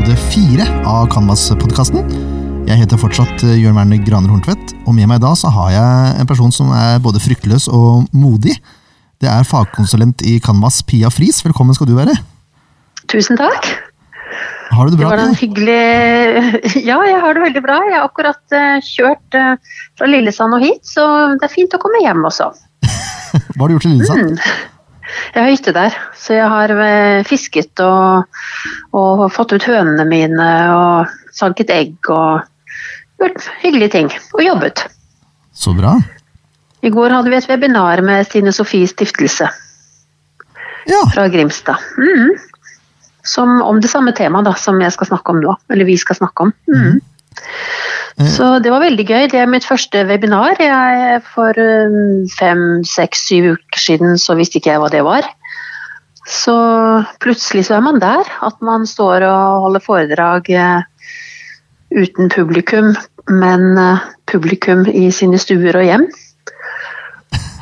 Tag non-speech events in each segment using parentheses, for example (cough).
episode fire av Canvas-podkasten. Jeg heter fortsatt eh, Jørn Werner Graner Horntvedt, og med meg da så har jeg en person som er både fryktløs og modig. Det er fagkonsulent i Canvas, Pia Friis. Velkommen skal du være. Tusen takk. Har du det bra? Det var en hyggelig (laughs) Ja, jeg har det veldig bra. Jeg har akkurat eh, kjørt eh, fra Lillesand og hit, så det er fint å komme hjem også. (laughs) Hva har du gjort i Lillesand? Mm. Jeg har hytte der, så jeg har eh, fisket og, og fått ut hønene mine og sanket egg og gjort hyggelige ting. Og jobbet. Så bra. I går hadde vi et webinar med Stine Sofies stiftelse Ja, fra Grimstad. Mm. Som, om det samme temaet som jeg skal snakke om nå. Eller vi skal snakke om. Mm. Eh. Så det var veldig gøy. Det er mitt første webinar. Jeg, for um, fem, seks, syv uker siden så visste ikke jeg hva det var. Så plutselig så er man der. At man står og holder foredrag eh, uten publikum, men eh, publikum i sine stuer og hjem.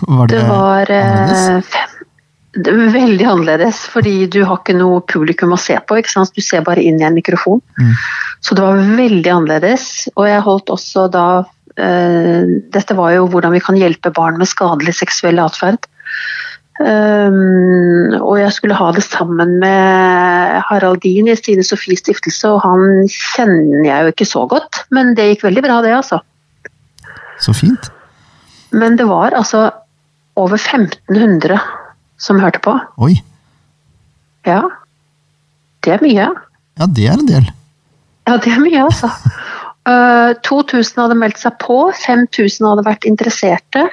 var det, Det var eh, annerledes? fem- det var veldig annerledes, fordi du har ikke noe publikum å se på. Du ser bare inn i en mikrofon. Mm. Så det var veldig annerledes. Og jeg holdt også da eh, Dette var jo hvordan vi kan hjelpe barn med skadelig seksuell atferd. Um, og jeg skulle ha det sammen med Harald Dien i Stine Sofies stiftelse, og han kjenner jeg jo ikke så godt, men det gikk veldig bra, det, altså. Så fint. Men det var altså over 1500 som hørte på. Oi. Ja. Det er mye. Ja, det er en del. Ja, det er mye, altså. (laughs) Eh, 2000 hadde meldt seg på, 5000 hadde vært interesserte.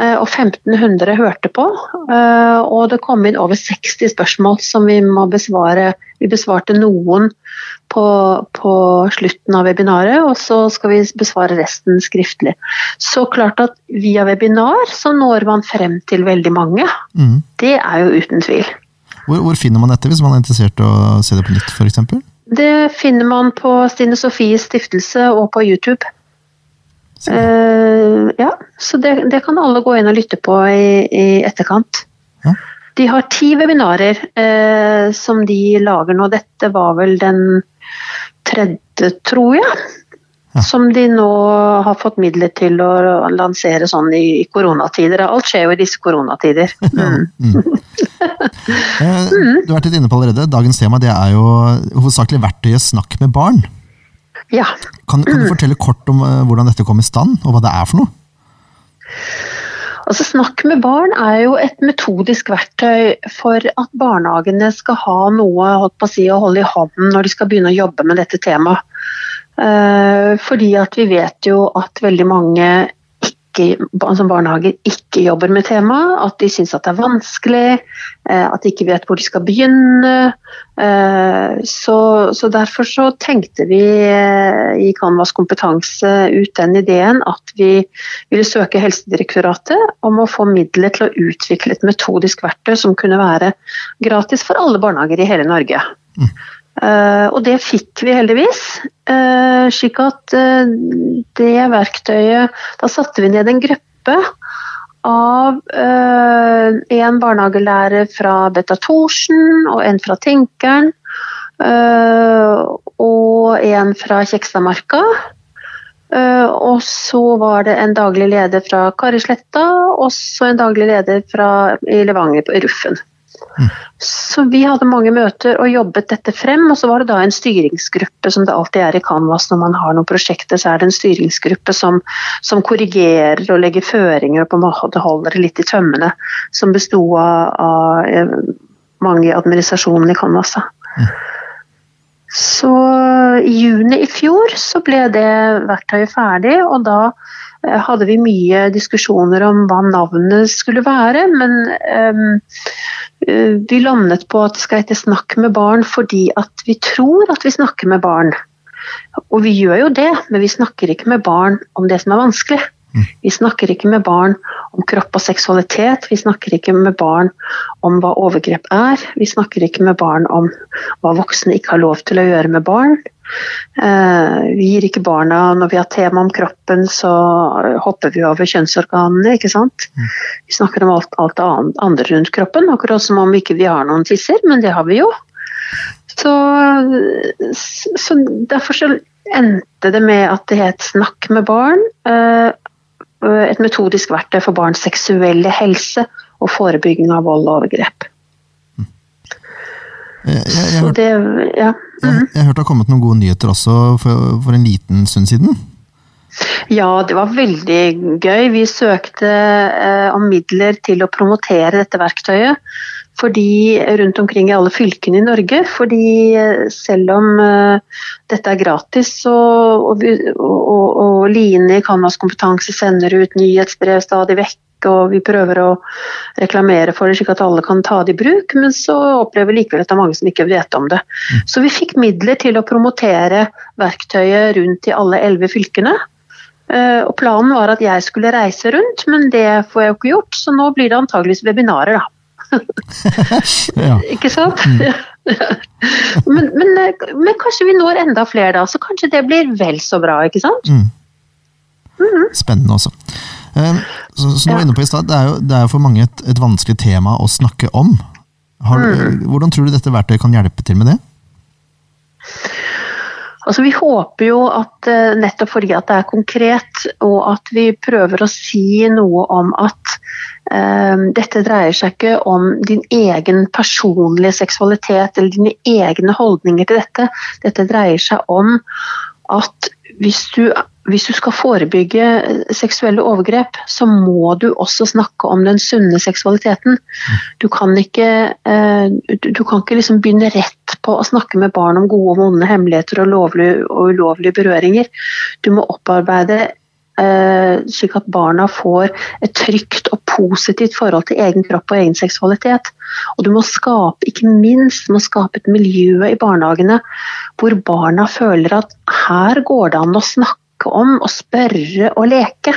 eh, Og 1500 hørte på. eh, Og det kom inn over 60 spørsmål som vi må besvare. Vi besvarte noen på, på slutten av webinaret, og så skal vi besvare resten skriftlig. Så klart at via webinar så når man frem til veldig mange. Mm. Det er jo uten tvil. Hvor, hvor finner man dette hvis man er interessert i å se det på nytt, f.eks.? Det finner man på Stine Sofies stiftelse og på YouTube. Uh, ja, så det, det kan alle gå inn og lytte på i, i etterkant. Ja. De har ti webinarer eh, som de lager nå. Dette var vel den tredje, tror jeg. Ja. Som de nå har fått midler til å lansere sånn i, i koronatider. Alt skjer jo i disse koronatider. (laughs) Mm. Mm. (laughs) Eh, Du har vært litt inne på allerede. Dagens tema det er jo hovedsakelig verktøyet Snakk med barn. Ja. Kan, kan du fortelle kort om eh, hvordan dette kom i stand, og hva det er for noe? Altså Snakk med barn er jo et metodisk verktøy for at barnehagene skal ha noe å, si, å holde i hånden når de skal begynne å jobbe med dette temaet. Eh, fordi at vi vet jo at veldig mange ikke, altså barnehager ikke jobber med temaet, at de syns at det er vanskelig, eh, at de ikke vet hvor de skal begynne. Eh, Så, så derfor så tenkte vi eh, i Canvas kompetanse ut den ideen at vi ville søke Helsedirektoratet om å få midler til å utvikle et metodisk verktøy som kunne være gratis for alle barnehager i hele Norge. Eh, og det fikk vi heldigvis. eh, slik at eh, det verktøyet Da satte vi ned en gruppe av eh, en barnehagelærer fra Betta Thorsen og en fra Tenkeren. eh, og en fra Kjekstadmarka. Eh, og så var det en daglig leder fra Karisletta, og så en daglig leder fra i Levanger på Ruffen. Så vi hadde mange møter og jobbet dette frem, og så var det da en styringsgruppe, som det alltid er i Canvas når man har noen prosjekter, så er det en styringsgruppe som, som korrigerer og legger føringer og på en måte holder det litt i tømmene, som besto av, av eh, mange i administrasjonen i Canvas. da. Så i juni i fjor så ble det verktøyet ferdig, og da eh, hadde vi mye diskusjoner om hva navnet skulle være, men eh, vi landet på at det skal hete 'Snakk med barn' fordi at vi tror at vi snakker med barn. Og vi gjør jo det, men vi snakker ikke med barn om det som er vanskelig. Vi snakker ikke med barn om kropp og seksualitet, vi snakker ikke med barn om hva overgrep er, vi snakker ikke med barn om hva voksne ikke har lov til å gjøre med barn. Eh, vi gir ikke barna Når vi har tema om kroppen, så hopper vi over kjønnsorganene, ikke sant. Vi snakker om alt, alt andre rundt kroppen, akkurat som om ikke vi har noen tisser, men det har vi jo. Så, så, derfor så endte det med at det het Snakk med barn. Eh, et metodisk verktøy for barns seksuelle helse og forebygging av vold og overgrep. Jeg, jeg, jeg, hørte, det, ja. jeg, jeg hørte det har kommet noen gode nyheter også for, for en liten stund siden? Ja, det var veldig gøy. Vi søkte eh, om midler til å promotere dette verktøyet fordi, rundt omkring i alle fylkene i Norge. Fordi eh, selv om eh, dette er gratis, så, og, og, og Line i Canvas kompetanse sender ut nyhetsbrev stadig vekk, og vi prøver å reklamere for det slik at alle kan ta det i bruk, men så opplever vi likevel at det er mange som ikke vet om det. Mm. Så vi fikk midler til å promotere verktøyet rundt i alle elleve fylkene. Uh, og Planen var at jeg skulle reise rundt, men det får jeg jo ikke gjort, så nå blir det antageligvis webinarer, da. (laughs) Ikke sant? Mm. (laughs) men, men, men, kanskje vi når enda flere da, så kanskje det blir vel så bra, ikke sant? Mm. Mm Spennende også. Eh, så, så nå ja. inne på i sted, det, er jo, det er for mange et, et vanskelig tema å snakke om. Har, mm. Hvordan tror du dette verktøyet kan hjelpe til med det? Altså, vi håper jo at eh, nettopp fordi at det er konkret, og at vi prøver å si noe om at eh, dette dreier seg ikke om din egen personlige seksualitet eller dine egne holdninger til dette. Dette dreier seg om at hvis du hvis du skal forebygge seksuelle overgrep, så må du også snakke om den sunne seksualiteten. Du kan ikke, eh, du kan ikke liksom begynne rett på å snakke med barn om gode og vonde hemmeligheter og, lovlige, og ulovlige berøringer. Du må opparbeide eh, slik at barna får et trygt og positivt forhold til egen kropp og egen seksualitet. Og du må skape, ikke minst, du må skape et miljø i barnehagene hvor barna føler at her går det an å snakke snakke om og spørre og leke.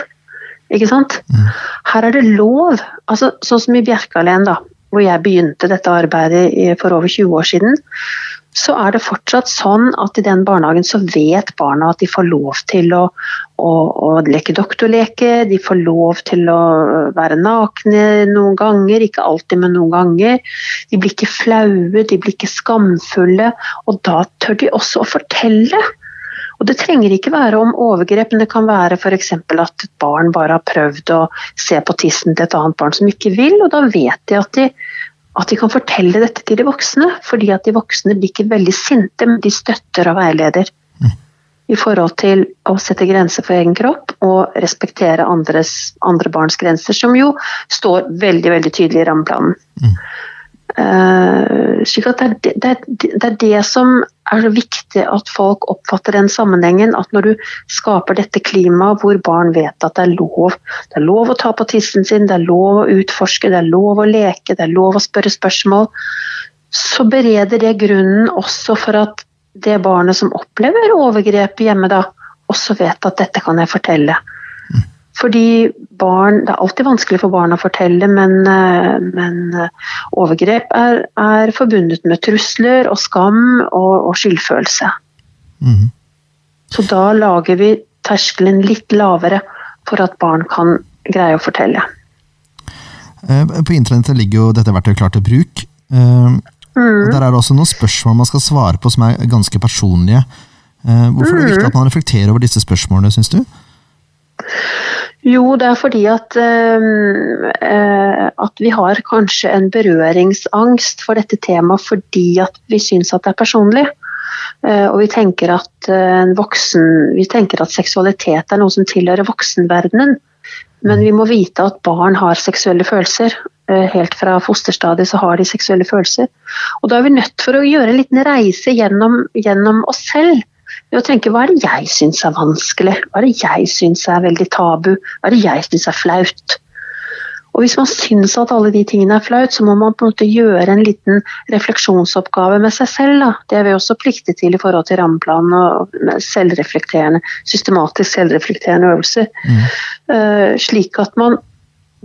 Ikke sant? Mm. Her er det lov. Altså, sånn som i Bjerkalen, da, hvor jeg begynte dette arbeidet for over 20 år siden, så er det fortsatt sånn at i den barnehagen så vet barna at de får lov til å, å, å leke doktorleke, de får lov til å være nakne noen ganger, ikke alltid, men noen ganger. De blir ikke flaue, de blir ikke skamfulle, og da tør de også å fortelle. Og Det trenger ikke være om overgrep, men det kan være f.eks. at et barn bare har prøvd å se på tissen til et annet barn som ikke vil, og da vet de at de, at de kan fortelle dette til de voksne. Fordi at de voksne blir ikke veldig sinte, men de støtter og veileder. Mm. I forhold til å sette grenser for egen kropp og respektere andres, andre barns grenser, som jo står veldig veldig tydelig i rammeplanen. Mm. Uh, slik at det, det, det, er det som er viktig at folk oppfatter den sammenhengen. At når du skaper dette klimaet hvor barn vet at det er lov Det er lov å ta på tissen sin, det er lov å utforske, det er lov å leke, det er lov å spørre spørsmål. Så bereder det grunnen også for at det barnet som opplever overgrep hjemme, da, også vet at dette kan jeg fortelle. Fordi barn, Det er alltid vanskelig for barn å fortelle, men, eh, men eh, overgrep er, er, forbundet med trusler og skam og, og skyldfølelse. Mm. Så da lager vi terskelen litt lavere for at barn kan greie å fortelle. Eh, på internettet ligger jo dette verktøyet klart til bruk. Mm. Der er det også noen spørsmål man skal svare på som er ganske personlige. Hvorfor er det viktig mm. at man reflekterer over disse spørsmålene, syns du? Jo, det er fordi at, eh, at vi har kanskje en berøringsangst for dette temaet fordi at vi syns at det er personlig. Eh, og vi tenker, at, uh, voksen, vi tenker at seksualitet er noe som tilhører voksenverdenen. Men vi må vite at barn har seksuelle følelser. Helt fra fosterstadiet så har de seksuelle følelser. Og da er vi nødt for å gjøre en liten reise gjennom, gjennom oss selv ved å tenke hva er det jeg syns er vanskelig, hva er det jeg syns er veldig tabu, hva er det jeg syns er flaut. Og Hvis man syns at alle de tingene er flaut, så må man på en måte gjøre en liten refleksjonsoppgave med seg selv. Da. Det er vi også pliktig til i forhold til rammeplanen og selvreflekterende, systematisk selvreflekterende øvelser. Mm. Uh, slik at man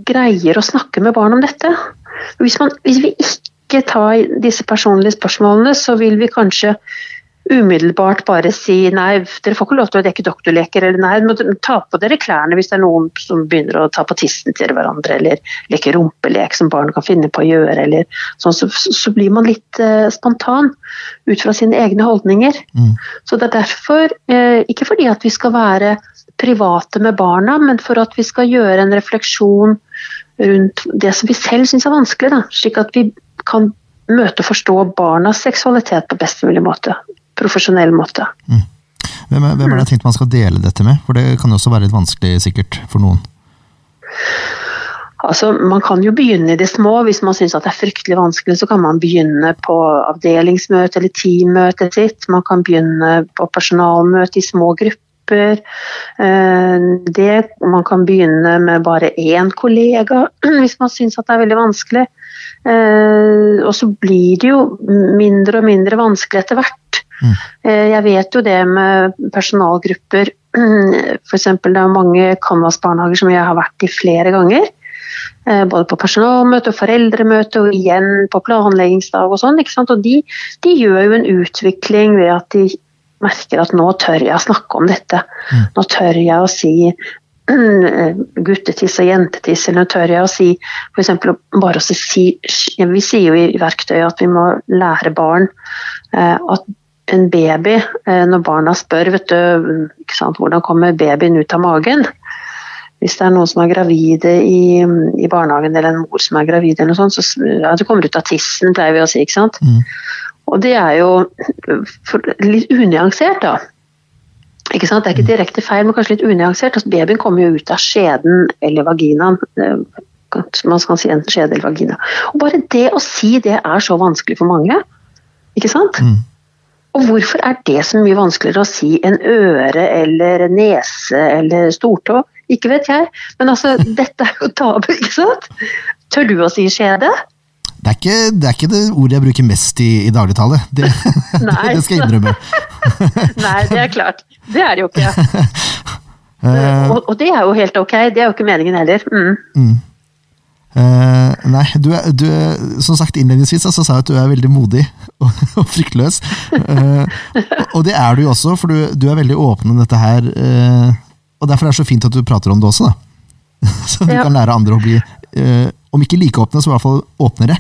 greier å snakke med barn om dette. Hvis, man, hvis vi ikke tar disse personlige spørsmålene, så vil vi kanskje umiddelbart bare si nei, dere får ikke lov til å dekke doktorleker, eller nei, må ta på dere klærne hvis det er noen som begynner å ta på tissen til hverandre, eller leke rumpelek som barn kan finne på å gjøre, eller sånn, så, så blir man litt eh, spontan ut fra sine egne holdninger. Mm. Så det er derfor, eh, ikke fordi at vi skal være private med barna, men for at vi skal gjøre en refleksjon rundt det som vi selv syns er vanskelig, da, slik at vi kan møte og forstå barnas seksualitet på best mulig måte. Profesjonell måte. Mm. Hvem, er, hvem er det tenkt man skal dele dette med? For det kan jo også være litt vanskelig sikkert for noen. Altså, Man kan jo begynne i det små. Hvis man syns det er fryktelig vanskelig, så kan man begynne på avdelingsmøte eller teammøtet sitt. Man kan begynne på personalmøte i små grupper. Eh, det, man kan begynne med bare én kollega (clears throat) hvis man syns det er veldig vanskelig. Eh, og så blir det jo mindre og mindre vanskelig etter hvert. Mm. Eh, jeg vet jo det med personalgrupper. (clears throat) F.eks. det er mange Canvas-barnehager som jeg har vært i flere ganger. Eh, både på personalmøte og foreldremøte og igjen på planleggingsdag og sånn. Og de, de, gjør jo en utvikling ved at de merker at nå tør jeg å snakke om dette. Mm. Nå tør jeg å si (clears throat) guttetiss og jentetiss, eller tør jeg å si f.eks. bare å si Vi sier jo i verktøyet at vi må lære barn eh, at en baby, eh, når barna spør vet du, sant, hvordan kommer babyen ut av magen Hvis det er noen som er gravide i, i barnehagen, eller en mor som er gravid, eller noe sånt, så ja, det kommer ut av tissen, pleier vi å si. ikke sant? Mm. Og det er jo litt unyansert, da. Ikke sant? Det er ikke direkte feil, men kanskje litt unyansert. Altså, babyen kommer jo ut av skjeden eller vaginaen. Eh, man skal si enten skjede eller vagina. Og Bare det å si det er så vanskelig for mange. Ikke sant? Mm. Og hvorfor er det så mye vanskeligere å si en øre eller nese eller stortå? Ikke vet jeg, men altså, (laughs) dette er jo tabu, ikke sant? Tør du å si skjede? Det er, ikke, det er ikke det ordet jeg bruker mest i, i dagligtale. Det, (laughs) det, det, skal jeg innrømme. (laughs) Nei, det er klart. Det er det jo ikke. Uh, og, og, det er jo helt ok. Det er jo ikke meningen heller. Mm. Mm. Uh, nei, du er, du som sagt innledningsvis så sa jeg at du er veldig modig (laughs) og, og fryktløs. Uh, og det er du jo også, for du, du er veldig åpen om dette her. Uh, og derfor er det så fint at du prater om det også, da. (laughs) Så du ja. kan lære andre å bli, om ikke like åpne, så i hvert fall åpnere.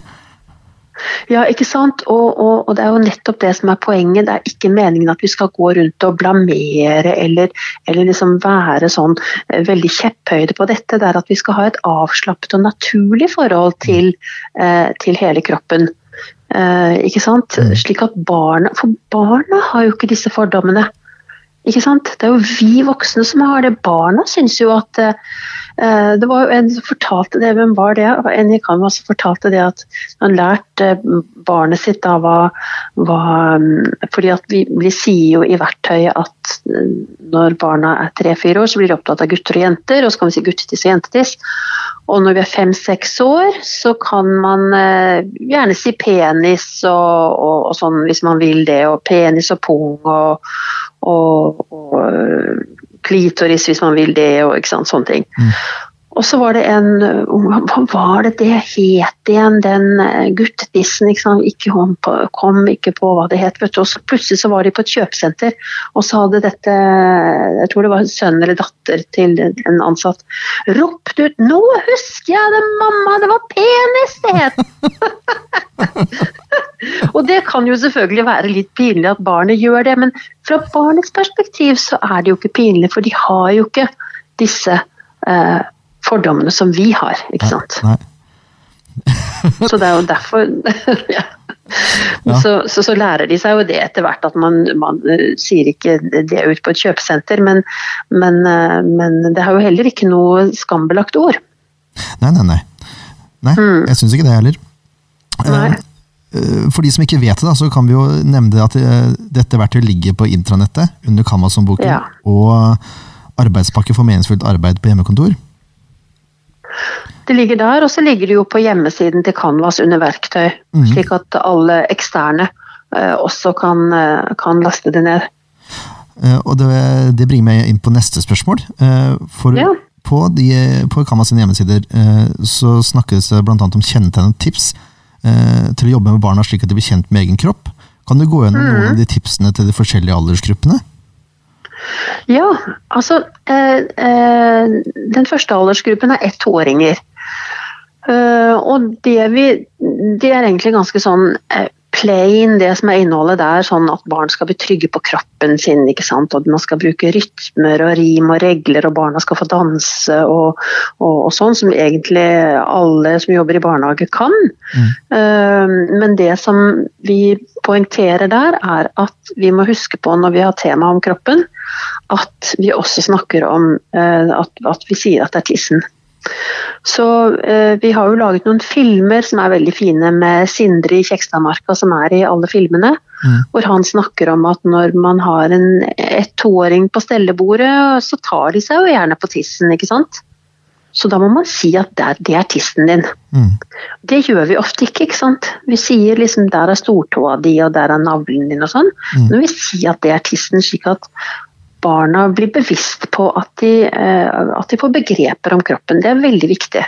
Ja, ikke sant. Og, og, og, det er jo nettopp det som er poenget. Det er ikke meningen at vi skal gå rundt og blamere eller, eller liksom være sånn eh, veldig kjepphøyde på dette. Det er at vi skal ha et avslappet og naturlig forhold til, eh, til hele kroppen. Eh, ikke sant? Mm. Slik at barna For barna har jo ikke disse fordommene. Ikke sant? Det er jo vi voksne som har det. Barna syns jo at eh, Eh, det var en som fortalte det, hvem var det? En i Canvas fortalte det at han lærte barnet sitt da hva, hva fordi at vi, vi, sier jo i verktøyet at eh, når barna er tre-fire år, så blir de opptatt av gutter og jenter, og så kan vi si guttetiss og jentetiss. Og når vi er fem-seks år, så kan man uh, gjerne si penis og, og, og, sånn hvis man vil det, og penis og pung og, og klitoris hvis man vil det, og ikke sant, sånne ting. Mm. Og så var det en Hva var det det het igjen, den eh, guttedissen? Ikke, ikke på, kom ikke på hva det het. Og så plutselig så var de på et kjøpesenter, og så hadde dette Jeg tror det var sønn eller datter til en ansatt ropt ut 'Nå husker jeg det, mamma! Det var penis det het!' (laughs) (laughs) og det kan jo selvfølgelig være litt pinlig at barnet gjør det, men fra barnets perspektiv så er det jo ikke pinlig, for de har jo ikke disse eh, fordommene som vi har, ikke sant. Nei. (laughs) så det er jo derfor (laughs) ja. Ja. Så, så, så, lærer de seg jo det etter hvert, at man, man uh, sier ikke det ut på et kjøpesenter. Men, men, uh, men, det har jo heller ikke noe skambelagt ord. Nei, nei, nei. nei mm. Jeg syns ikke det heller. Nei. Uh, for de som ikke vet det, så kan vi jo nevne at dette verktøyet ligger på intranettet under Kamazon-boken. Ja. Og arbeidspakke for meningsfullt arbeid på hjemmekontor. Det ligger der, og så ligger det jo på hjemmesiden til Canvas under verktøy. Mm. Slik at alle eksterne uh, også kan, kan, laste det ned. Og det, det, bringer meg inn på neste spørsmål. for ja. på, de, på Canvas sine hjemmesider så snakkes det bl.a. om kjennetegn og tips til å jobbe med barna slik at de blir kjent med egen kropp. Kan du gå gjennom noen av de tipsene til de forskjellige aldersgruppene? Ja, altså eh, eh, Den første aldersgruppen er ett-toåringer. Uh, og det, vi, det er egentlig ganske sånn uh, plain, det som er innholdet der, sånn at barn skal bli trygge på kroppen sin. ikke sant? Og Man skal bruke rytmer og rim og regler, og barna skal få danse og, og, og sånn, som egentlig alle som jobber i barnehage kan. Mm. Uh, men det som vi poengterer der, er at vi må huske på når vi har tema om kroppen, at vi også snakker om at, at vi sier at det er tissen. Så eh, vi har jo laget noen filmer som er veldig fine med Sindre i Kjekstadmarka, som er i alle filmene. Mm. Hvor han snakker om at når man har en ett-toåring på stellebordet, så tar de seg jo gjerne på tissen, ikke sant. Så da må man si at det er, det er tissen din. Mm. Det gjør vi ofte ikke, ikke sant. Vi sier liksom der er stortåa di og der er navlen din og sånn. Mm. Men vi sier at det er tissen, slik at barna blir bevisst på at de, eh, at de får begreper om kroppen. Det er veldig viktig.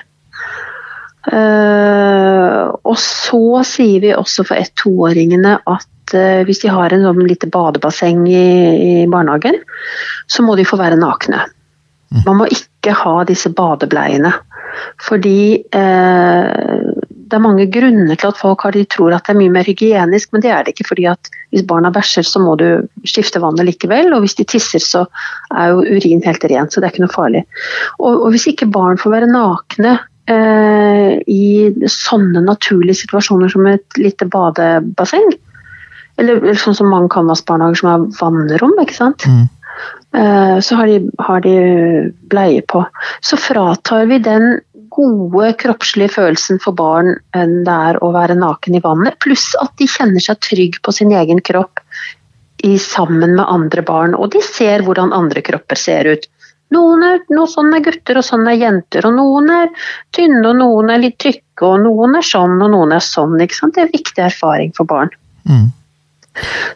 Eh, og så sier vi også for ett-toåringene at eh, hvis de har en sånn lite badebasseng i, i, barnehagen, så må de få være nakne. Man må ikke ha disse badebleiene. Fordi det er mange grunner til at folk har, de tror at det er mye mer hygienisk, men det er det ikke. fordi at Hvis barna bæsjer, så må du skifte vannet likevel. Og hvis de tisser, så er jo urin helt rent, så det er ikke noe farlig. Og, og hvis ikke barn får være nakne eh, i sånne naturlige situasjoner som et lite badebasseng, eller, eller sånn som mange Canvas-barnehager som har vannrom, ikke sant. Mm. Eh, så har de, har de bleie på. Så fratar vi den gode kroppslige følelsen for barn enn det er å være naken i vannet. Pluss at de kjenner seg trygg på sin egen kropp i, sammen med andre barn. Og de ser hvordan andre kropper ser ut. Noen er, noe sånn er gutter, og sånn er jenter. Og noen er tynne, og noen er litt tykke, og noen er sånn, og noen er sånn. Det er viktig erfaring for barn. Mm.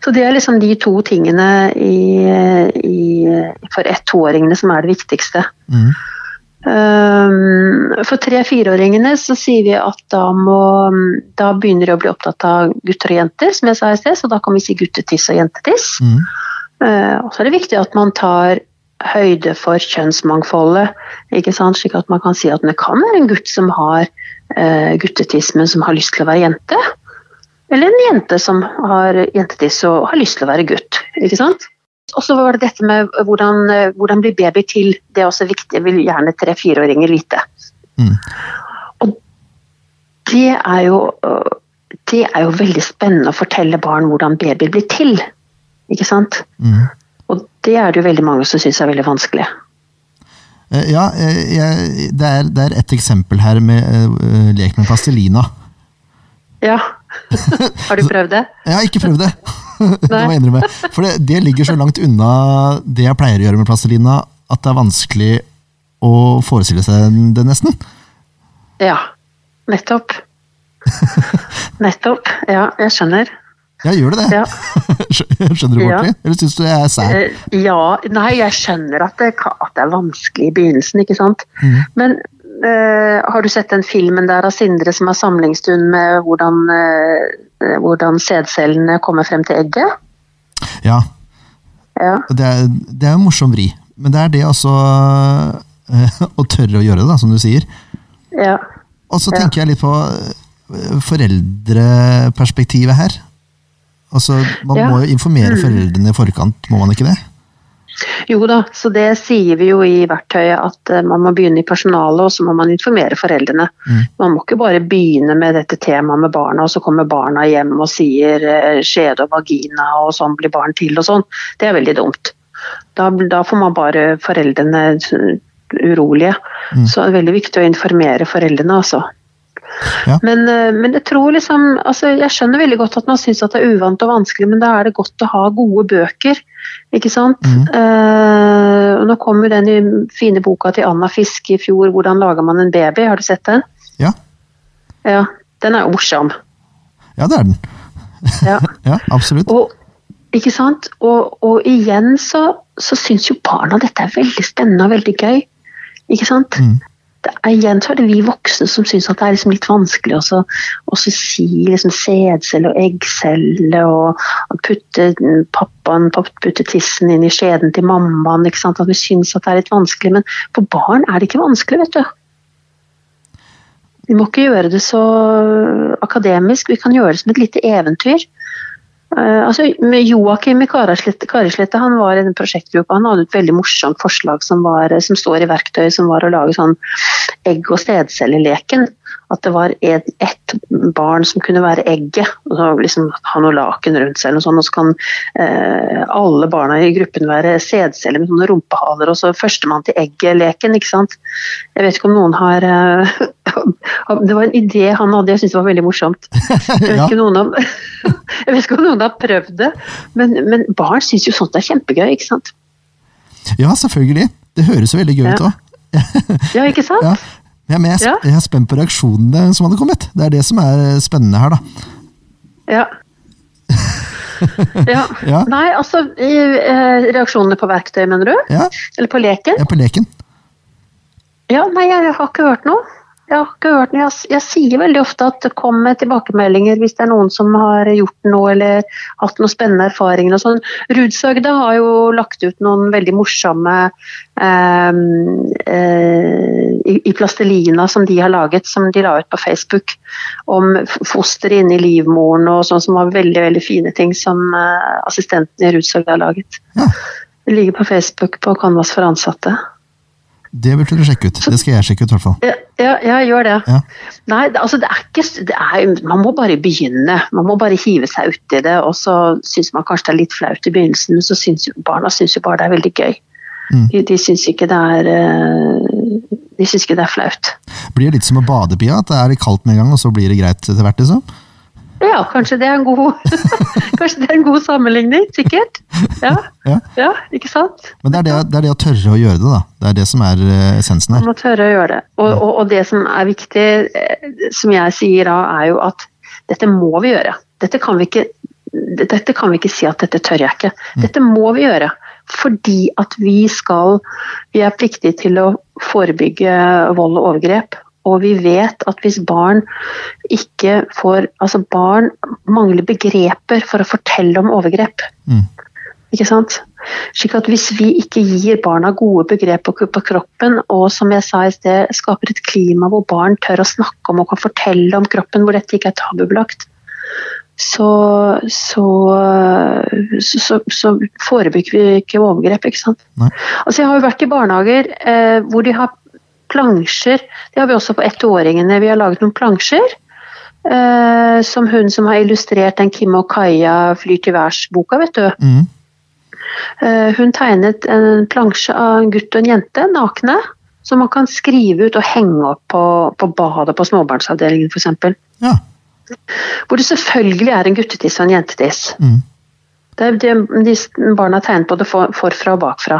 Så det er liksom de to tingene i, i, for ett-toåringene som er det viktigste. Mm. Ehm, for tre-fireåringene så sier vi at da, må, da, begynner de å bli opptatt av gutter og jenter, som jeg sa i sted, så da kan vi si guttetiss og jentetiss. Mm. Uh, og så er det viktig at man tar høyde for kjønnsmangfoldet, ikke sant? slik at man kan si at det kan være en gutt som har uh, guttetiss, men som har lyst til å være jente. Eller en jente som har jentetiss og har lyst til å være gutt. ikke sant? Og så var det dette med hvordan, hvordan blir baby til. Det er også viktig, vil gjerne tre-fireåringer vite. Mm. Og det er, jo, det er jo veldig spennende å fortelle barn hvordan baby blir til. Ikke sant? Mm. Og det er det jo veldig mange som syns er veldig vanskelig. Eh, ja, eh, jeg, det, er, det, er, et eksempel her med lek med plastelina. Ja. (laughs) Har du prøvd det? Jeg har ikke prøvd det. (laughs) det må jeg innrømme. For det, det, ligger så langt unna det jeg pleier å gjøre med plastelina, at det er vanskelig å forestille seg det, nesten. Ja. Nettopp. (laughs) Nettopp. Ja, jeg skjønner. Ja, gjør du det? Ja. skjønner du, ordentlig? Ja. Eller syns du jeg er sær? Eh, ja, nei, jeg skjønner at det, at det er vanskelig i begynnelsen, ikke sant. Mm. Men har du sett den filmen der av Sindre som har samlingsstund med hvordan, uh, hvordan sædcellene kommer frem til egget? Ja. ja. Det, er, det er en morsom vri. Men det er det altså (laughs) å tørre å gjøre det, da, som du sier. Ja. Og så tenker ja. jeg litt på foreldreperspektivet her. Altså, Man ja. må jo informere mm. foreldrene i forkant, må man ikke det? Jo da, så det sier vi jo i verktøyet at eh, man må begynne i personalet, og så må man informere foreldrene. Mm. Man må ikke bare begynne med dette temaet med barna, og så kommer barna hjem og sier eh, skjede og vagina, og sånn blir barn til og sånn. Det er veldig dumt. Da, da får man bare foreldrene urolige. Mm. Så det er veldig viktig å informere foreldrene, altså. Ja. Men, eh, men, jeg tror liksom altså Jeg skjønner veldig godt at man syns det er uvant og vanskelig, men da er det godt å ha gode bøker. Ikke sant? Mm. Uh, og nå kom jo den fine boka til Anna Fiske i fjor, 'Hvordan lager man en baby'. Har du sett den? Ja. Ja, Den er morsom. Ja, det er den. Ja, (laughs) ja absolutt. Og, ikke sant? Og, og igjen så, så syns jo barna dette er veldig spennende og veldig gøy. Ikke sant? Mm. Det igjen så er det vi voksne som syns at det er liksom litt vanskelig å si liksom sædcelle og eggcelle og putte pappaen putte tissen inn i skjeden til mammaen. ikke sant, At vi syns at det er litt vanskelig. Men for barn er det ikke vanskelig, vet du. Vi må ikke gjøre det så akademisk, vi kan gjøre det som et lite eventyr. Uh, altså, Joakim i Karislette han var i den prosjektgruppa. Han hadde et veldig morsomt forslag som, var, som står i verktøyet, som var å lage sånn egg- og stedcelleleken at det var ett et barn som kunne være egget. og så liksom Ha noe laken rundt seg, og, sånt, og så kan eh, alle barna i gruppen være sædceller med sånne rumpehaler. Og så førstemann til egget-leken. ikke sant? Jeg vet ikke om noen har eh, (laughs) Det var en idé han hadde, jeg syntes det var veldig morsomt. (laughs) Jeg vet ikke, om, (laughs) jeg vet ikke om noen har prøvd det, men, men barn syns jo sånt er kjempegøy, ikke sant? Ja, selvfølgelig. Det høres veldig gøy ut òg. ja, ikke sant? Ja. Ja, men jeg, jeg, er spent på reaksjonene som hadde kommet. Det er det som er eh, spennende her, da. Ja. (laughs) ja. ja. Nei, altså eh, Reaksjonene på verktøy, mener du? Ja. Eller på leken? Ja, på leken. Ja, nei, jeg har ikke hørt noe. Hørt jeg, jeg sier veldig ofte at det kommer tilbakemeldinger hvis det er noen som har gjort noe eller hatt noen spennende erfaringer. og sånn. Rudsøgda har jo lagt ut noen veldig morsomme eh, eh, i, i, plastelina som de har laget, som de la ut på Facebook. Om foster inne i livmoren og sånn, som var veldig veldig fine ting som eh, assistenten i Rudsøgda har laget. Ja. Det ligger på Facebook på Canvas for ansatte. Det burde du sjekke ut. Det skal jeg sjekke ut, i hvert fall. Ja, ja, jeg gjør det. Ja. Nei, altså det er ikke det er, Man må bare begynne. Man må bare hive seg uti det. Og så syns man kanskje det er litt flaut i begynnelsen, men så syns barna synes jo bare det er veldig gøy. Mm. De, de syns ikke det er eh, De syns ikke det er flaut. Blir det litt som å bade, Pia? At det er kaldt med en gang, og så blir det greit etter hvert? liksom? Ja, kanskje det er en god, (laughs) kanskje det er en god sammenligning. Sikkert. Ja, ja. ja ikke sant? Men det er det, det er det, å tørre å gjøre det, da. Det er det som er eh, essensen her. Man må tørre å gjøre det. Og, og, og, det som er viktig, eh, som jeg sier da, er jo at dette må vi gjøre. Dette kan vi ikke, dette kan vi ikke si at dette tør jeg ikke. Mm. Dette må vi gjøre. Fordi at vi skal Vi er pliktige til å forebygge vold og overgrep. Og vi vet at hvis barn ikke får Altså barn mangler begreper for å fortelle om overgrep. Mm. Ikke sant? Slik at hvis vi ikke gir barna gode begreper på kroppen, og som jeg sa i sted, skaper et klima hvor barn tør å snakke om og kan fortelle om kroppen, hvor dette ikke er tabubelagt, så, så, så, så, forebygger vi ikke overgrep. ikke sant? Altså, jeg har jo vært i barnehager eh, hvor de har plansjer. Det har vi også på ettåringene. Vi har laget noen plansjer. Eh, som hun som har illustrert den Kim og Kaja flyr til værs-boka, vet du. Mm. Eh, hun tegnet en plansje av en gutt og en jente, nakne. Som man kan skrive ut og henge opp på, på badet på småbarnsavdelingen f.eks. Ja. Hvor det selvfølgelig er en guttetiss og en jentetiss. Mm. Det, det, de barna har tegnet både for, forfra og bakfra.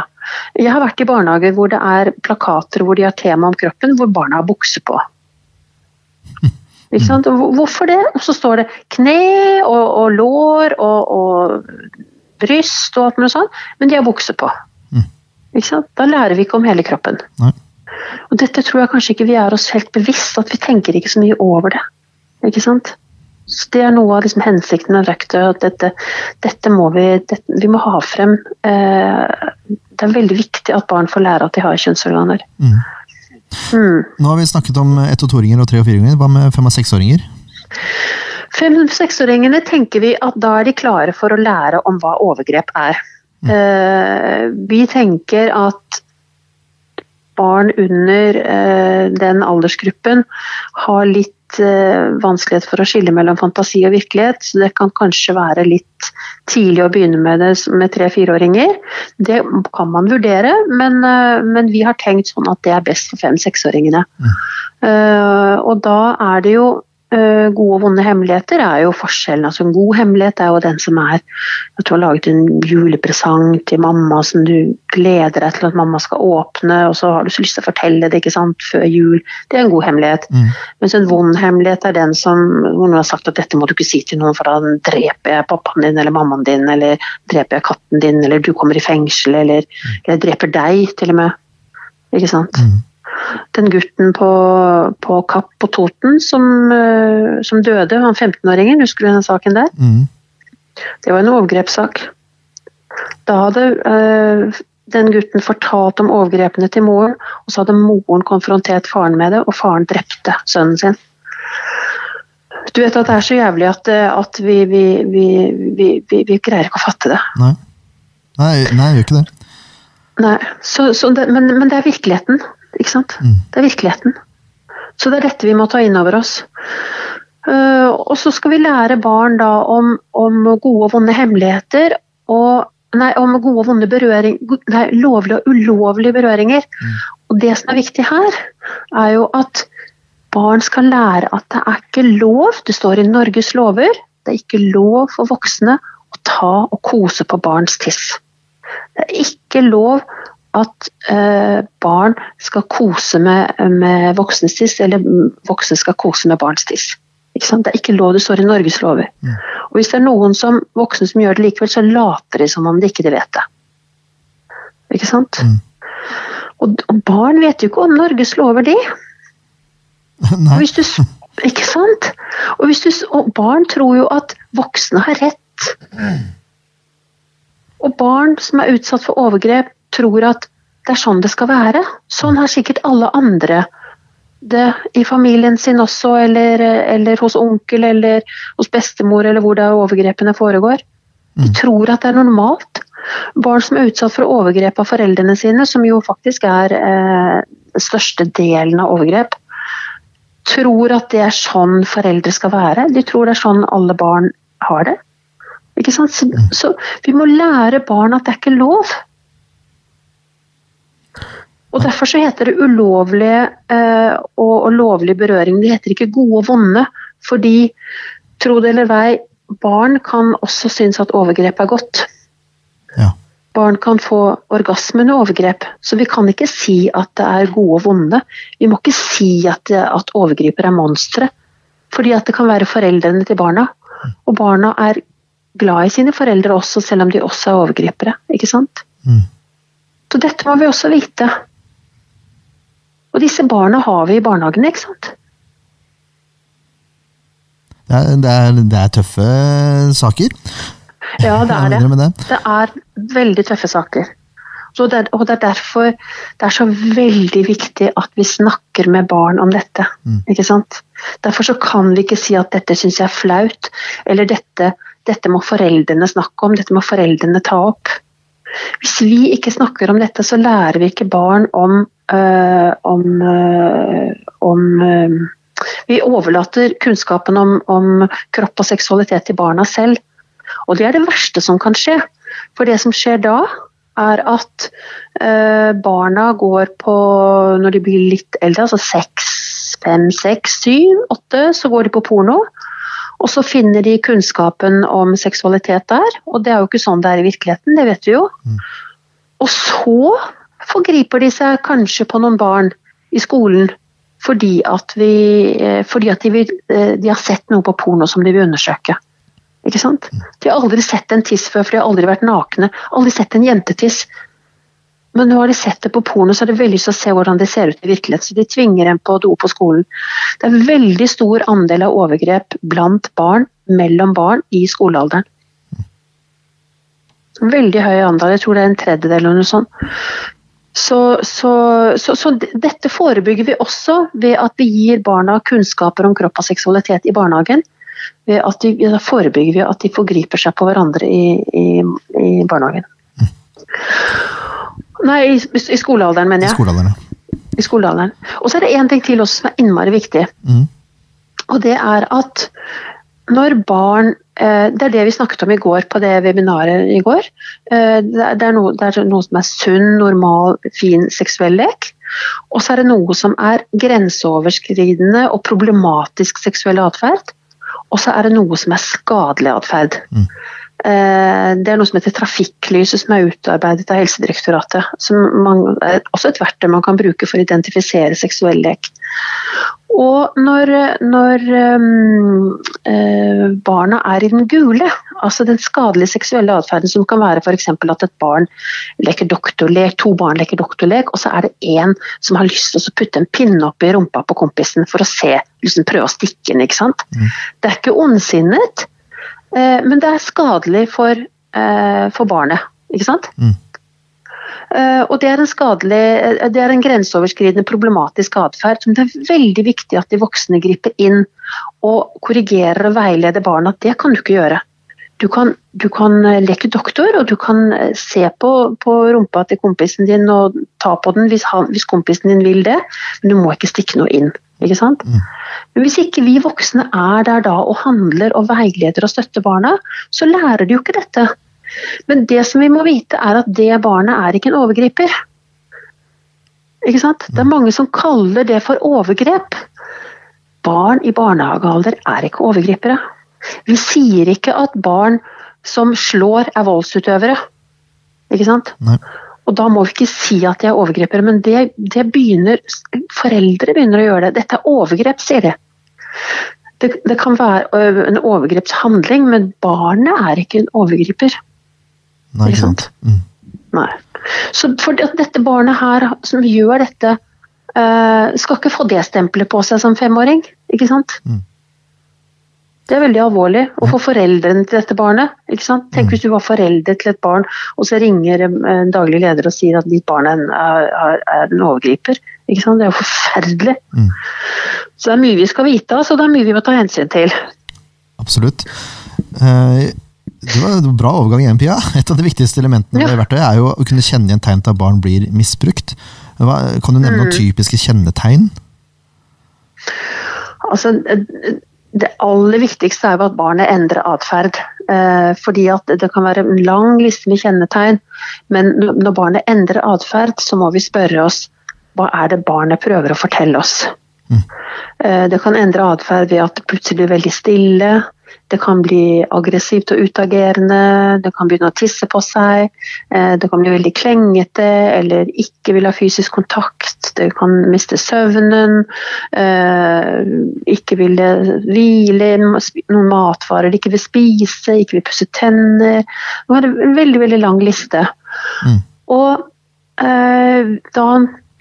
Jeg har vært i barnehager hvor det er plakater hvor de har tema om kroppen, hvor barna har bukse på. Ikke sant? Hvorfor det? Og så står det kne og, og lår og, og, bryst og alt mulig sånt, men de har bukse på. Mm. Ikke sant? Da lærer vi ikke om hele kroppen. Nei. Og dette tror jeg kanskje ikke vi er oss helt bevisst, at vi tenker ikke så mye over det. Ikke sant? Så Det er noe av liksom hensikten med verktøyet. at dette, dette må vi, dette, vi må ha frem. Eh, det er veldig viktig at barn får lære at de har kjønnsorganer. Mm. Mm. Nå har vi snakket om ett- og toåringer og tre- og fireåringer. Hva med fem- og seksåringer? Fem- og seksåringene tenker vi at da er de klare for å lære om hva overgrep er. Mm. Eh, vi tenker at barn under eh, den aldersgruppen har litt uh, vanskelighet for å skille mellom fantasi og virkelighet, så det kan kanskje være litt tidlig å begynne med det med tre-fireåringer. Det kan man vurdere, men, uh, men, vi har tenkt sånn at det er best for fem-seksåringene. Mm. Uh, og da er det jo Eh, gode og vonde hemmeligheter er jo forskjellen. Altså En god hemmelighet er jo den som er at du har laget en julepresang til mamma som du gleder deg til at mamma skal åpne, og så har du så lyst til å fortelle det ikke sant, før jul. Det er en god hemmelighet. Mm. Mens en vond hemmelighet er den som hvor noen har sagt at dette må du ikke si til noen, for da dreper jeg pappaen din eller mammaen din, eller dreper jeg katten din, eller du kommer i fengsel, eller, mm. jeg dreper deg, til og med. Ikke sant. Mm. Den gutten på, på Kapp på Toten som, eh, som døde, han 15-åringen, husker du den saken der? Mm. Det var en overgrepssak. Da hadde øh, den gutten fortalt om overgrepene til moren, og så hadde moren konfrontert faren med det, og faren drepte sønnen sin. Du vet at det er så jævlig at, eh, at vi, vi, vi, vi, vi greier ikke å fatte det. Nei. Nei, nei, jeg gjør ikke det. Nei, så, så det, men, men, det er virkeligheten, ikke sant? Mm. Det er virkeligheten. Så det er dette vi må ta inn over oss. Uh, og så skal vi lære barn da om, om gode og vonde hemmeligheter, og nei, om gode og vonde berøring, nei, lovlige og ulovlige berøringer. Mm. Og det som er viktig her, er jo at barn skal lære at det er ikke lov, det står i Norges lover, det er ikke lov for voksne å ta og kose på barns tiss. Det er ikke lov at eh, barn skal kose med, med voksnes tiss, eller voksne skal kose med barns tiss. Det er ikke lov, det står i Norges lover. Mm. Og Hvis det er noen som, voksne som gjør det likevel, så later de som om de ikke vet det. Ikke sant? Mm. Og, og, barn vet jo ikke om Norges lover, de. (laughs) Nei. Og, du, ikke sant? Og, du, og barn tror jo at voksne har rett. Og barn som er utsatt for overgrep, tror at det er sånn det skal være. Sånn har sikkert alle andre det i familien sin også, eller, eller hos onkel eller hos bestemor, eller hvor det er overgrepene foregår. De mm. tror at det er normalt. Barn som er utsatt for overgrep av foreldrene sine, som jo faktisk er eh, største delen av overgrep, tror at det er sånn foreldre skal være. De tror det er sånn alle barn har det. Ikke sant? Så, så, vi må lære barn at det er ikke lov. Og Derfor så heter det ulovlige eh, og, og lovlig berøring. Det heter ikke gode og vonde. Fordi, tro det eller vei, barn kan også synes at overgrep er godt. Ja. Barn kan få orgasme under overgrep, så vi kan ikke si at det er gode og vonde. Vi må ikke si at, at overgriper er monstre, fordi at det kan være foreldrene til barna. Og barna er glad i sine foreldre også, selv om de også er overgripere. ikke sant? Mm. Så dette må vi også vite. Og disse barna har vi i barnehagene, ikke sant? Det er, det er, det er tøffe saker. Ja, det er det. det. Det er veldig tøffe saker. Det, og det er derfor det er så veldig viktig at vi snakker med barn om dette. Mm. ikke sant? Derfor så kan vi ikke si at dette syns jeg er flaut, eller dette dette må foreldrene snakke om, dette må foreldrene ta opp. Hvis vi ikke snakker om dette, så lærer vi ikke barn om, øh, om, øh, om øh, Vi overlater kunnskapen om, om, kropp og seksualitet til barna selv. Og det er det verste som kan skje. For det som skjer da, er at barna går på Når de blir litt eldre, altså seks, fem, seks, syv, åtte, så går de på porno. Og så finner de kunnskapen om seksualitet der, og det er jo ikke sånn det er i virkeligheten, det vet vi jo. Mm. Og så forgriper de seg kanskje på noen barn i skolen fordi at, vi, eh, fordi at de, vil, eh, de, har sett noe på porno som de vil undersøke. Ikke sant? Mm. De har aldri sett en tiss før, for de har aldri vært nakne. Aldri sett en jentetiss. Men nå har de sett det på porno, så har de veldig lyst til å se hvordan det ser ut i virkeligheten. Så de tvinger dem på do på skolen. Det er veldig stor andel av overgrep blant barn, mellom barn, i skolealderen. Veldig høy andel, jeg tror det er en tredjedel eller noe sånt. Så, så, så, så, dette forebygger vi også ved at vi gir barna kunnskaper om kropp og seksualitet i barnehagen. Ved at de, da forebygger vi at de forgriper seg på hverandre i, i, i barnehagen. Nei, i, i skolealderen, mener jeg. I skolealderen, ja. I skolealderen. Og så er det én ting til også som er innmari viktig. Mm. Og det er at når barn eh, Det er det vi snakket om i går på det webinaret i går. Eh, det er noe, det er noe som er sunn, normal, fin seksuell lek. Og så er det noe som er grenseoverskridende og problematisk seksuell atferd. Og så er det noe som er skadelig atferd. Mm. Det er noe som heter trafikklyset, som er utarbeidet av Helsedirektoratet. Som man, er også et verktøy man kan bruke for å identifisere seksuell lek. Og når, når uh, barna er i den gule, altså den skadelige seksuelle atferden som kan være f.eks. at et barn leker doktorlek, to barn leker doktorlek, og så er det én som har lyst til å putte en pinne opp i rumpa på kompisen for å se, liksom prøve å stikke den. ikke sant? Mm. Det er ikke ondsinnet, men det er skadelig for, uh, for barnet. ikke sant? Mm. Eh, og det er en skadelig, eh, det er en grenseoverskridende problematisk atferd som det er veldig viktig at de voksne griper inn og korrigerer og veileder barna. At det kan du ikke gjøre. Du kan, du kan eh, leke doktor, og du kan se på, på, rumpa til kompisen din og ta på den hvis, han, hvis, kompisen din vil det, men du må ikke stikke noe inn. Ikke sant? Mm. Men hvis ikke vi voksne er der da og handler og veileder og støtter barna, så lærer de jo ikke dette. Men det som vi må vite, er at det barnet er ikke en overgriper. Ikke sant? Det er mange som kaller det for overgrep. Barn i barnehagealder er ikke overgripere. Vi sier ikke at barn som slår, er voldsutøvere. Ikke sant? Nei. Og da må vi ikke si at de er overgripere, men det, det begynner, foreldre begynner å gjøre det. Dette er overgrep, sier de. Det, det kan være en overgrepshandling, men barnet er ikke en overgriper. Nei, ikke sant? Mm. Nei. Så for dette barnet her som gjør dette, uh, skal ikke få det stempelet på seg som femåring. Ikke sant? Mm. Det er veldig alvorlig. Og for foreldrene til dette barnet. Tenk mm. hvis du var forelder til et barn, og så ringer en daglig leder og sier at ditt barn er, er, er en overgriper. Det er jo forferdelig. Mm. Så det er mye vi skal vite, altså. Det er mye vi må ta hensyn til. Absolutt. Uh, det var en bra overgang igjen, Pia. (laughs) Et av de viktigste elementene ja. verktøyet er jo å kunne kjenne igjen tegn til at barn blir misbrukt. Kan du nevne noen mm. typiske kjennetegn? Altså, det aller viktigste er jo at barnet endrer atferd. Eh, fordi at det kan være en lang liste med kjennetegn, men når barnet endrer atferd, så må vi spørre oss hva er det barnet prøver å fortelle oss. Mm. Eh, det kan endre atferd ved at det plutselig blir veldig stille. Det kan bli aggressivt og utagerende, det kan begynne å tisse på seg, eh, det kan bli veldig klengete eller ikke vil ha fysisk kontakt, det kan miste søvnen, eh, ikke vil hvile, noen matvarer det ikke vil spise, ikke vil pusse tenner. Det er en veldig, veldig lang liste. Mm. Og eh, da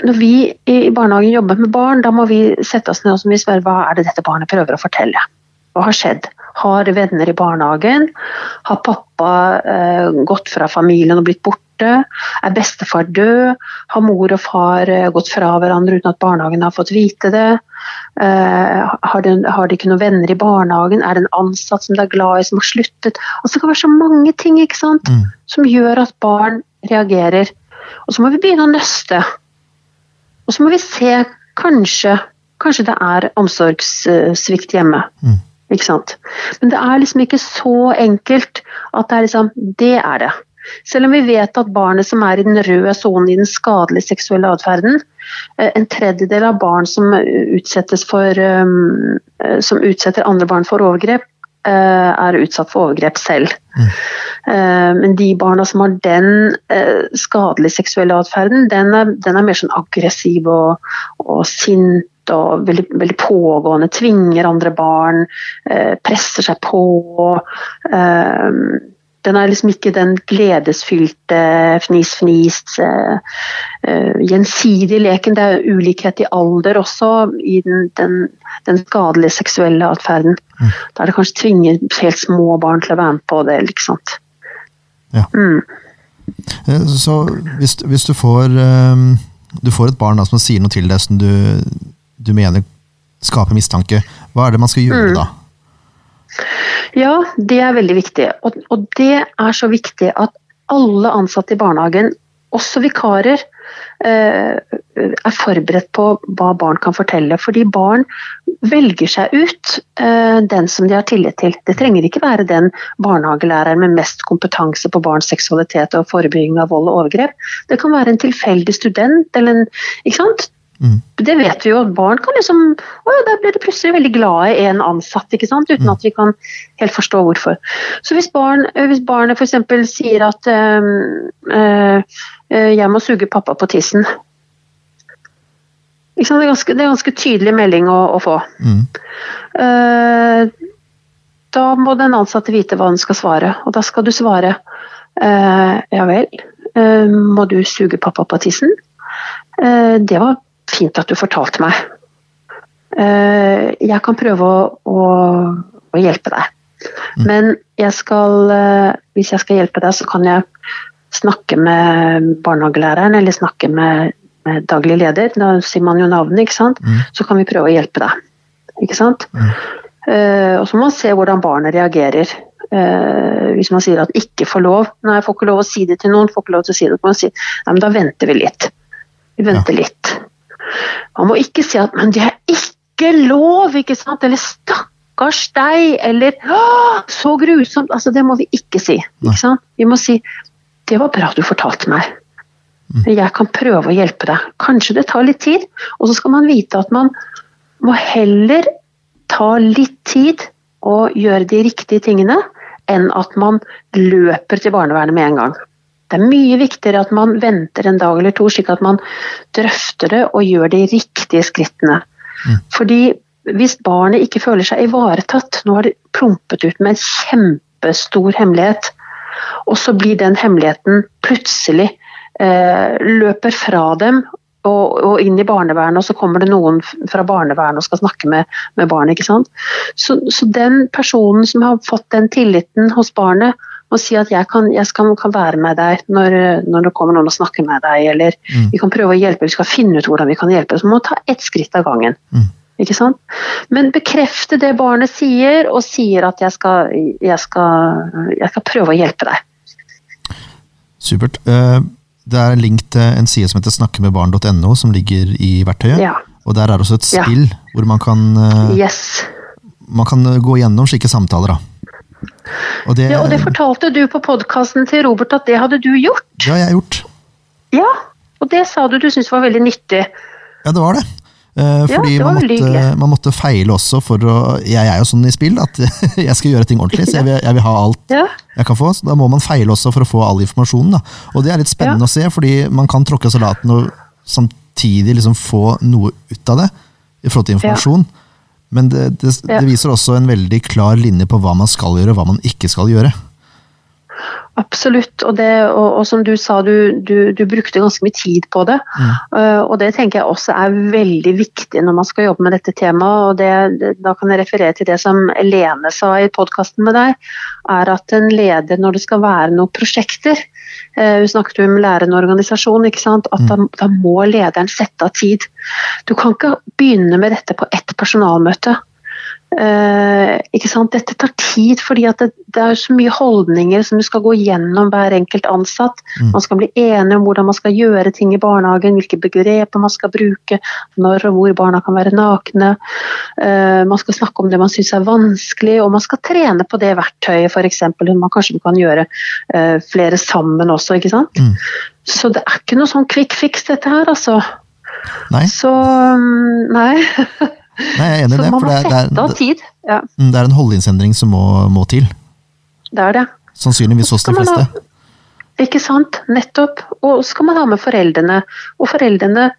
når vi i barnehagen jobber med barn, da må vi sette oss ned og spørre hva er det dette barnet prøver å fortelle. Hva har skjedd? Har venner i barnehagen? Har pappa eh, gått fra familien og blitt borte? Er bestefar død? Har mor og far eh, gått fra hverandre uten at barnehagen har fått vite det? Eh, har, de, har, de, ikke noen venner i barnehagen? Er det en ansatt som de er glad i, som har sluttet? Altså, det kan være så mange ting sant? Mm. som gjør at barn reagerer. Og så må vi begynne å nøste. Og så må vi se kanskje Kanskje det er omsorgssvikt hjemme. Mm. Ikke sant? Men det er liksom ikke så enkelt at det er liksom Det er det. Selv om vi vet at barnet som er i den røde sonen i den skadelige seksuelle atferden, eh, en tredjedel av barn som, for, um, som utsetter andre barn for overgrep, uh, er utsatt for overgrep selv. Mm. Men de barna som har den skadelige seksuelle atferden, den, den, er mer sånn aggressiv og, og sint og veldig, veldig, pågående, tvinger andre barn, eh, presser seg på. Eh, den er liksom ikke den gledesfylte fnis-fnis, eh, eh, gjensidige leken. Det er ulikhet i alder også i den, den, den skadelige seksuelle atferden. Mm. Da er det kanskje tvinger helt små barn til å være med på det. Liksom. Ja. Mm. Eh, så hvis, hvis, du får du får et barn da, som sier noe til deg som du du mener skaper mistanke. Hva er det man skal gjøre mm. da? Ja, det er veldig viktig. Og, og, det er så viktig at alle ansatte i barnehagen, også vikarer, eh, er forberedt på hva barn kan fortelle. Fordi barn velger seg ut eh, den som de har tillit til. Det trenger ikke være den barnehagelæreren med mest kompetanse på barns seksualitet og forebygging av vold og overgrep. Det kan være en tilfeldig student eller en, sant? Det vet vi jo, barn kan liksom å, ja, Da blir de plutselig veldig glade i en ansatt, ikke sant? uten at vi kan helt forstå hvorfor. Så hvis, barn, hvis barnet f.eks. sier at øh, øh, 'jeg må suge pappa på tissen'? Det, er ganske, det er ganske tydelig melding å, å få. Mm. Uh, da må den ansatte vite hva han skal svare, og da skal du svare uh, ja vel, uh, må du suge pappa på tissen? Eh, det var fint at du fortalte meg. Eh, jeg kan prøve å, å, å hjelpe deg. Men jeg skal, eh, hvis jeg skal hjelpe deg, så kan jeg snakke med barnehagelæreren eller snakke med, med daglig leder. Da sier man jo navnet, ikke sant. Så kan vi prøve å hjelpe deg. Ikke sant? Eh, og så må man se hvordan barnet reagerer. Uh, hvis man sier at 'ikke får lov', nei, jeg får ikke lov å si det til noen, får ikke lov til å si det, må man si nei, men da venter vi litt. Vi venter litt. Man må ikke si at 'men det er ikke lov', ikke sant? Eller 'stakkars deg', eller 'så grusomt'. Altså, det må vi ikke si. Ikke? Vi må si 'det var bra du fortalte meg'. Jeg kan prøve å hjelpe deg. Kanskje det tar litt tid. Og så skal man vite at man må heller ta litt tid og gjøre de riktige tingene, enn at man løper til barnevernet med en gang. Det er mye viktigere at man venter en dag eller to, slik at man drøfter det og gjør de riktige skrittene. Fordi hvis barnet ikke føler seg ivaretatt, nå har det plumpet ut med en kjempestor hemmelighet, og så blir den hemmeligheten plutselig eh, løper fra dem og, og, inn i barnevernet, og så kommer det noen fra barnevernet og skal snakke med, med barnet. ikke sant? Så, så, den personen som har fått den tilliten hos barnet, må si at jeg kan, jeg skal, kan være med deg når, når, det kommer noen og snakker med deg, eller mm. vi kan prøve å hjelpe, vi skal finne ut hvordan vi kan hjelpe. Så vi må ta ett skritt av gangen. Mm. Ikke sant? Men bekrefte det barnet sier, og sier at jeg skal, jeg skal, jeg skal prøve å hjelpe deg. Supert. Det er en link til en side som heter snakkemedbarn.no, som ligger i verktøyet. Ja. Og der er også et spill ja. hvor man kan, yes. man kan gå gjennom slike samtaler. Da. Og det, ja, og det fortalte du på podkasten til Robert at det hadde du gjort. Det har jeg gjort. Ja, og det sa du du syntes var veldig nyttig. Ja, det var det. Eh, fordi ja, det man, måtte, man, måtte, feile også for å Jeg er jo sånn i spill at (laughs) jeg skal gjøre ting ordentlig, så jeg vil, jeg vil ha alt ja. jeg kan få. Så da må man feile også for å få all informasjonen. Da. Og det er litt spennende Ja. å se, fordi man kan tråkke salaten og samtidig liksom få noe ut av det i forhold til informasjon. Men det, det, det viser også en veldig klar linje på hva man skal gjøre, og hva man ikke skal gjøre. Absolutt, og, det, og, og som du sa, du, du, du brukte ganske mye tid på det. Uh, og det tenker jeg også er veldig viktig når man skal jobbe med dette temaet. og det, det, Da kan jeg referere til det som Lene sa i podkasten med deg, er at en leder når det skal være noen prosjekter uh, snakket jo om lærende organisasjon, ikke sant? at da, da må lederen sette av tid. Du kan ikke begynne med dette på ett personalmøte. Eh, ikke sant? Dette tar tid, fordi det, det er så mye holdninger som du skal gå gjennom hver enkelt ansatt. Man skal bli enige om hvordan man skal gjøre ting i barnehagen, hvilke begreper man skal bruke, når og hvor barna kan være nakne. Eh, man skal snakke om det man syns er vanskelig, og man skal trene på det verktøyet f.eks. Man kanskje kan gjøre eh, flere sammen også, ikke sant. Mm. Så det er ikke noe sånn quick fix dette her, altså. Nei, Så mm, nei. (laughs) Nei jeg er enig i det. For det, det er, det. Ja, det er en holdningsendring som må, må til. det er det. Sannsynligvis hos de fleste. Ikke sant? Nettopp. Og så skal man ha med foreldrene. Og foreldrene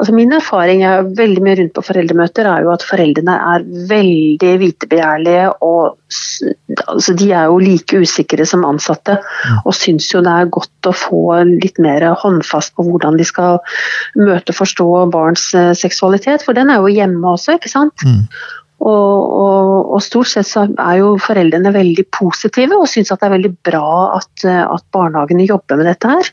altså Min erfaring er veldig mye rundt på foreldremøter er jo at foreldrene er veldig vitebegjærlige. og altså De er jo like usikre som ansatte og syns jo det er godt å få litt mer håndfast på hvordan de skal møte og forstå barns eh, seksualitet. For den er jo hjemme også, ikke sant? Mm. Og, og, og stort sett så er jo foreldrene veldig positive og syns at det er veldig bra at, at barnehagene jobber med dette her.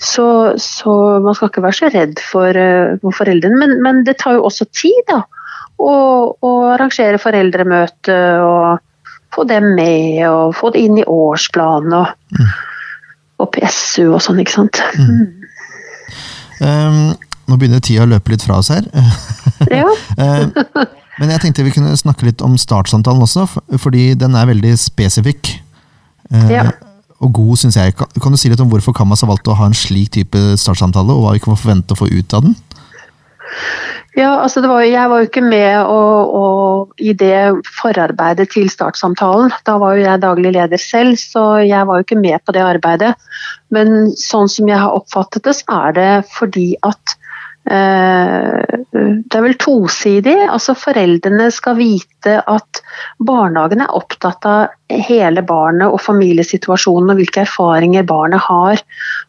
Så, så man skal ikke være så redd for, eh, for foreldrene. Men, men det tar jo også tid, da. Å, å arrangere foreldremøte og få dem med, og få det inn i årsplanen og, og PSU og sånn, ikke sant. Um, nå begynner tida å løpe litt fra oss her. Ja. (laughs) Men jeg tenkte vi kunne snakke litt om startsamtalen også, for- fordi den er veldig spesifikk. eh, Ja. Og god, syns jeg. Kan, du si litt om hvorfor Kamas har valgt å ha en slik type startsamtale, og hva vi kan forvente å få ut av den? Ja, altså var, Jeg var jo ikke med og, og, i det forarbeidet til startsamtalen. Da var jo jeg daglig leder selv, så jeg var jo ikke med på det arbeidet. Men sånn som jeg har oppfattet det, så er det fordi at det er vel tosidig. altså Foreldrene skal vite at barnehagen er opptatt av hele barnet og familiesituasjonen og hvilke erfaringer barnet har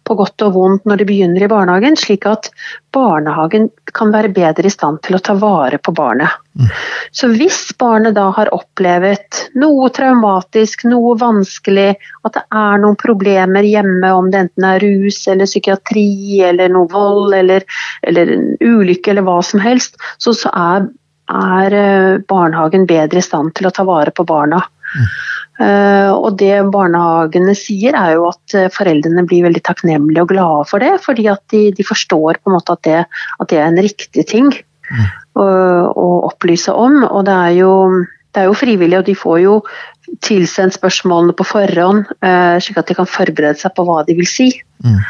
på godt og vondt når det begynner i barnehagen, slik at barnehagen kan være bedre i stand til å ta vare på barnet. Mm. Så hvis barnet da har opplevd noe traumatisk, noe vanskelig, at det er noen problemer hjemme, om det enten er rus eller psykiatri eller noe vold eller, eller en ulykke eller hva som helst, så, så er, er eh, barnehagen bedre i stand til å ta vare på barna. Mm. Uh, og det barnehagene sier er jo at uh, foreldrene blir veldig takknemlige og glade for det, fordi at de, de forstår på en måte at det, at det er en riktig ting mm. å, å, opplyse om. Og det er, jo, det er, jo, frivillig, og de får jo tilsendt spørsmålene på forhånd, uh, slik at de kan forberede seg på hva de vil si. Mm.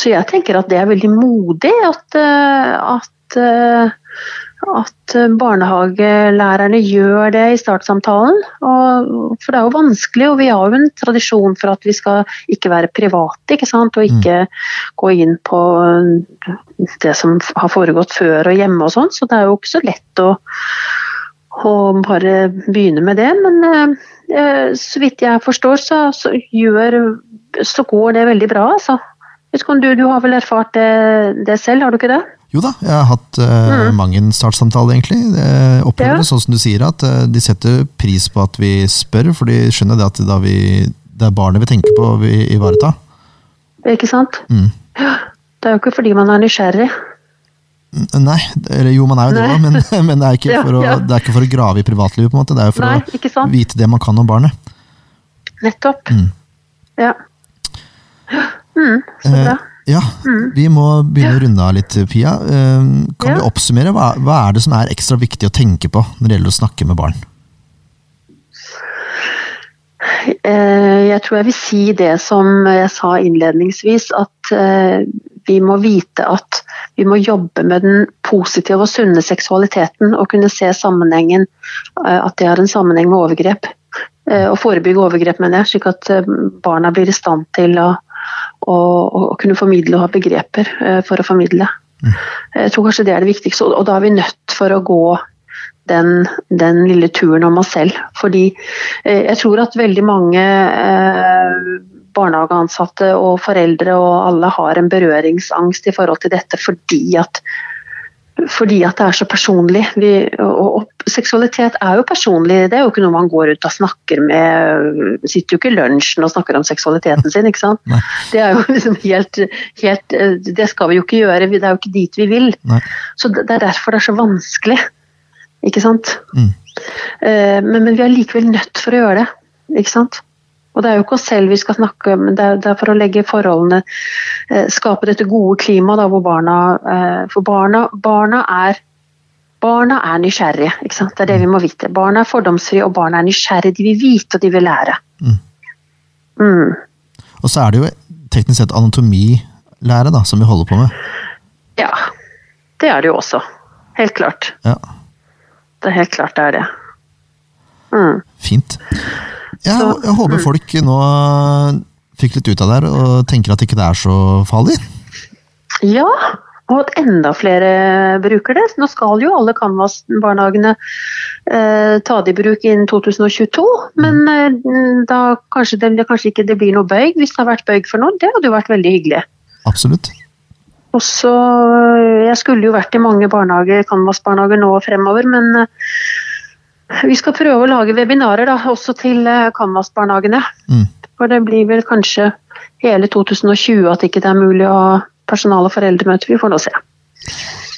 så jeg tenker at det er veldig modig at, at at eh, barnehagelærerne gjør det i startsamtalen. Og, for det er jo vanskelig, og vi har jo en tradisjon for at vi skal ikke være private. ikke sant? Og ikke mm. gå inn på det som har foregått før og hjemme og sånn. Så det er jo ikke så lett å, å bare begynne med det. Men eh, så vidt jeg forstår, så, så, gjør, så går det veldig bra, altså. Du, du har vel erfart det, det selv, har du ikke det? Jo da, jeg har hatt uh, mm. mange startsamtaler, egentlig. Jeg opplever ja. det sånn som du sier, at uh, de setter pris på at vi spør, for de skjønner det at da vi, det er barnet vi tenker på vi ivareta. Ikke sant? Mm. Det er jo ikke fordi man er nysgjerrig. Nei, eller jo, man er jo det òg, men, (laughs) men det, er ja, å, ja. det, er ikke for å grave i privatlivet, på en måte. Det er jo for Nei, å vite det man kan om barnet. Nettopp. Mm. Ja. Mm, så bra. Eh, ja, mm. vi må begynne å runde av litt, Pia. Eh, kan ja. vi oppsummere? Hva, hva, er det som er ekstra viktig å tenke på når det gjelder å snakke med barn? Eh, jeg tror jeg vil si det som jeg sa innledningsvis, at eh, vi må vite at vi må jobbe med den positive og sunne seksualiteten og kunne se sammenhengen, at det har en sammenheng med overgrep. Og forebygge overgrep, mener jeg, slik at barna blir i stand til å og, kunne formidle og ha begreper eh, for å formidle. Mm. Jeg tror kanskje det er det viktigste, og da er vi nødt for å gå den, den lille turen om oss selv. Fordi eh, jeg tror at veldig mange eh, barnehageansatte og foreldre og alle har en berøringsangst i forhold til dette fordi at fordi at det er så personlig. Vi, og, og, seksualitet er jo personlig, det er jo ikke noe man går ut og snakker med Sitter jo ikke i lunsjen og snakker om seksualiteten sin, ikke sant. Nei. Det er jo liksom helt, helt, Det skal vi jo ikke gjøre, det er jo ikke dit vi vil. Nei. Så det, er derfor det er så vanskelig, ikke sant. Mm. Eh, men, men vi er likevel nødt for å gjøre det, ikke sant. Og det er jo ikke oss selv vi skal snakke men det er, for å legge forholdene eh, Skape dette gode klimaet hvor barna eh, For barna, barna er Barna er nysgjerrige. Det er det vi må vite. Barna er fordomsfrie, og barna er nysgjerrige. De vil vite, og de vil lære. Mm. Mm. Og så er det jo teknisk sett anatomilære da, som vi holder på med. Ja, det er det jo også. Helt klart. Ja. Det er helt klart det er det. Mm. Fint. Ja, jeg håper mm. folk nå fikk litt ut av det her og tenker at ikke det er så farlig. Ja, og at enda flere bruker det. Nå skal jo alle Canvas-barnehagene eh, ta det i bruk innen 2022. Men mm. eh, da kanskje det, kanskje ikke det blir noe bøyg. Hvis det har vært bøyg for noe, det hadde jo vært veldig hyggelig. Absolutt. Og så, Jeg skulle jo vært i mange barnehager, Canvas-barnehager nå og fremover, men eh, vi skal prøve å lage webinarer da, også til eh, Canvas-barnehagene. Mm. For det blir vel kanskje hele 2020 at ikke det er mulig å ha personal- og foreldremøter. Vi får nå se.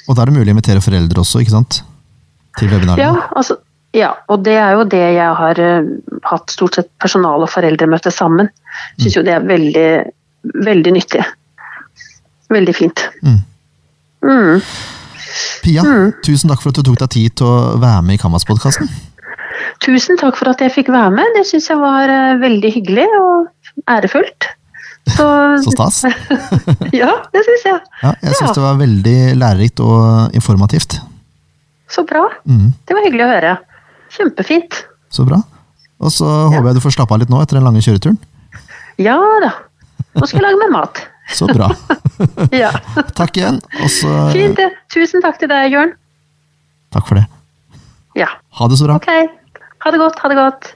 Og da er det mulig å invitere foreldre også, ikke sant? Til webinarene? Ja, altså, ja, og det er jo det jeg har uh, hatt stort sett personal- og foreldremøte sammen. Syns mm. jo det er veldig, veldig nyttig. Veldig fint. Mm. Mm. Pia, mm. tusen takk for at du tok deg tid til å være med i Kammas-podkasten. Tusen takk for at jeg fikk være med. Det syns jeg var uh, veldig hyggelig og ærefullt. (laughs) Så, Så stas. (laughs) ja, det syns jeg. Ja, jeg syns Ja. det var veldig lærerikt og informativt. Så bra. Mm. Det var hyggelig å høre. Kjempefint. så bra. Og så håper jeg du får slappe av litt nå etter den lange kjøreturen. Ja da. Nå skal jeg lage meg mat. Så bra. (laughs) Ja. Takk igjen. Og så Fint. det. Tusen takk til deg, Jørn. Takk for det. Ja. Ha det så bra. Ok. Ha det godt. Ha det godt.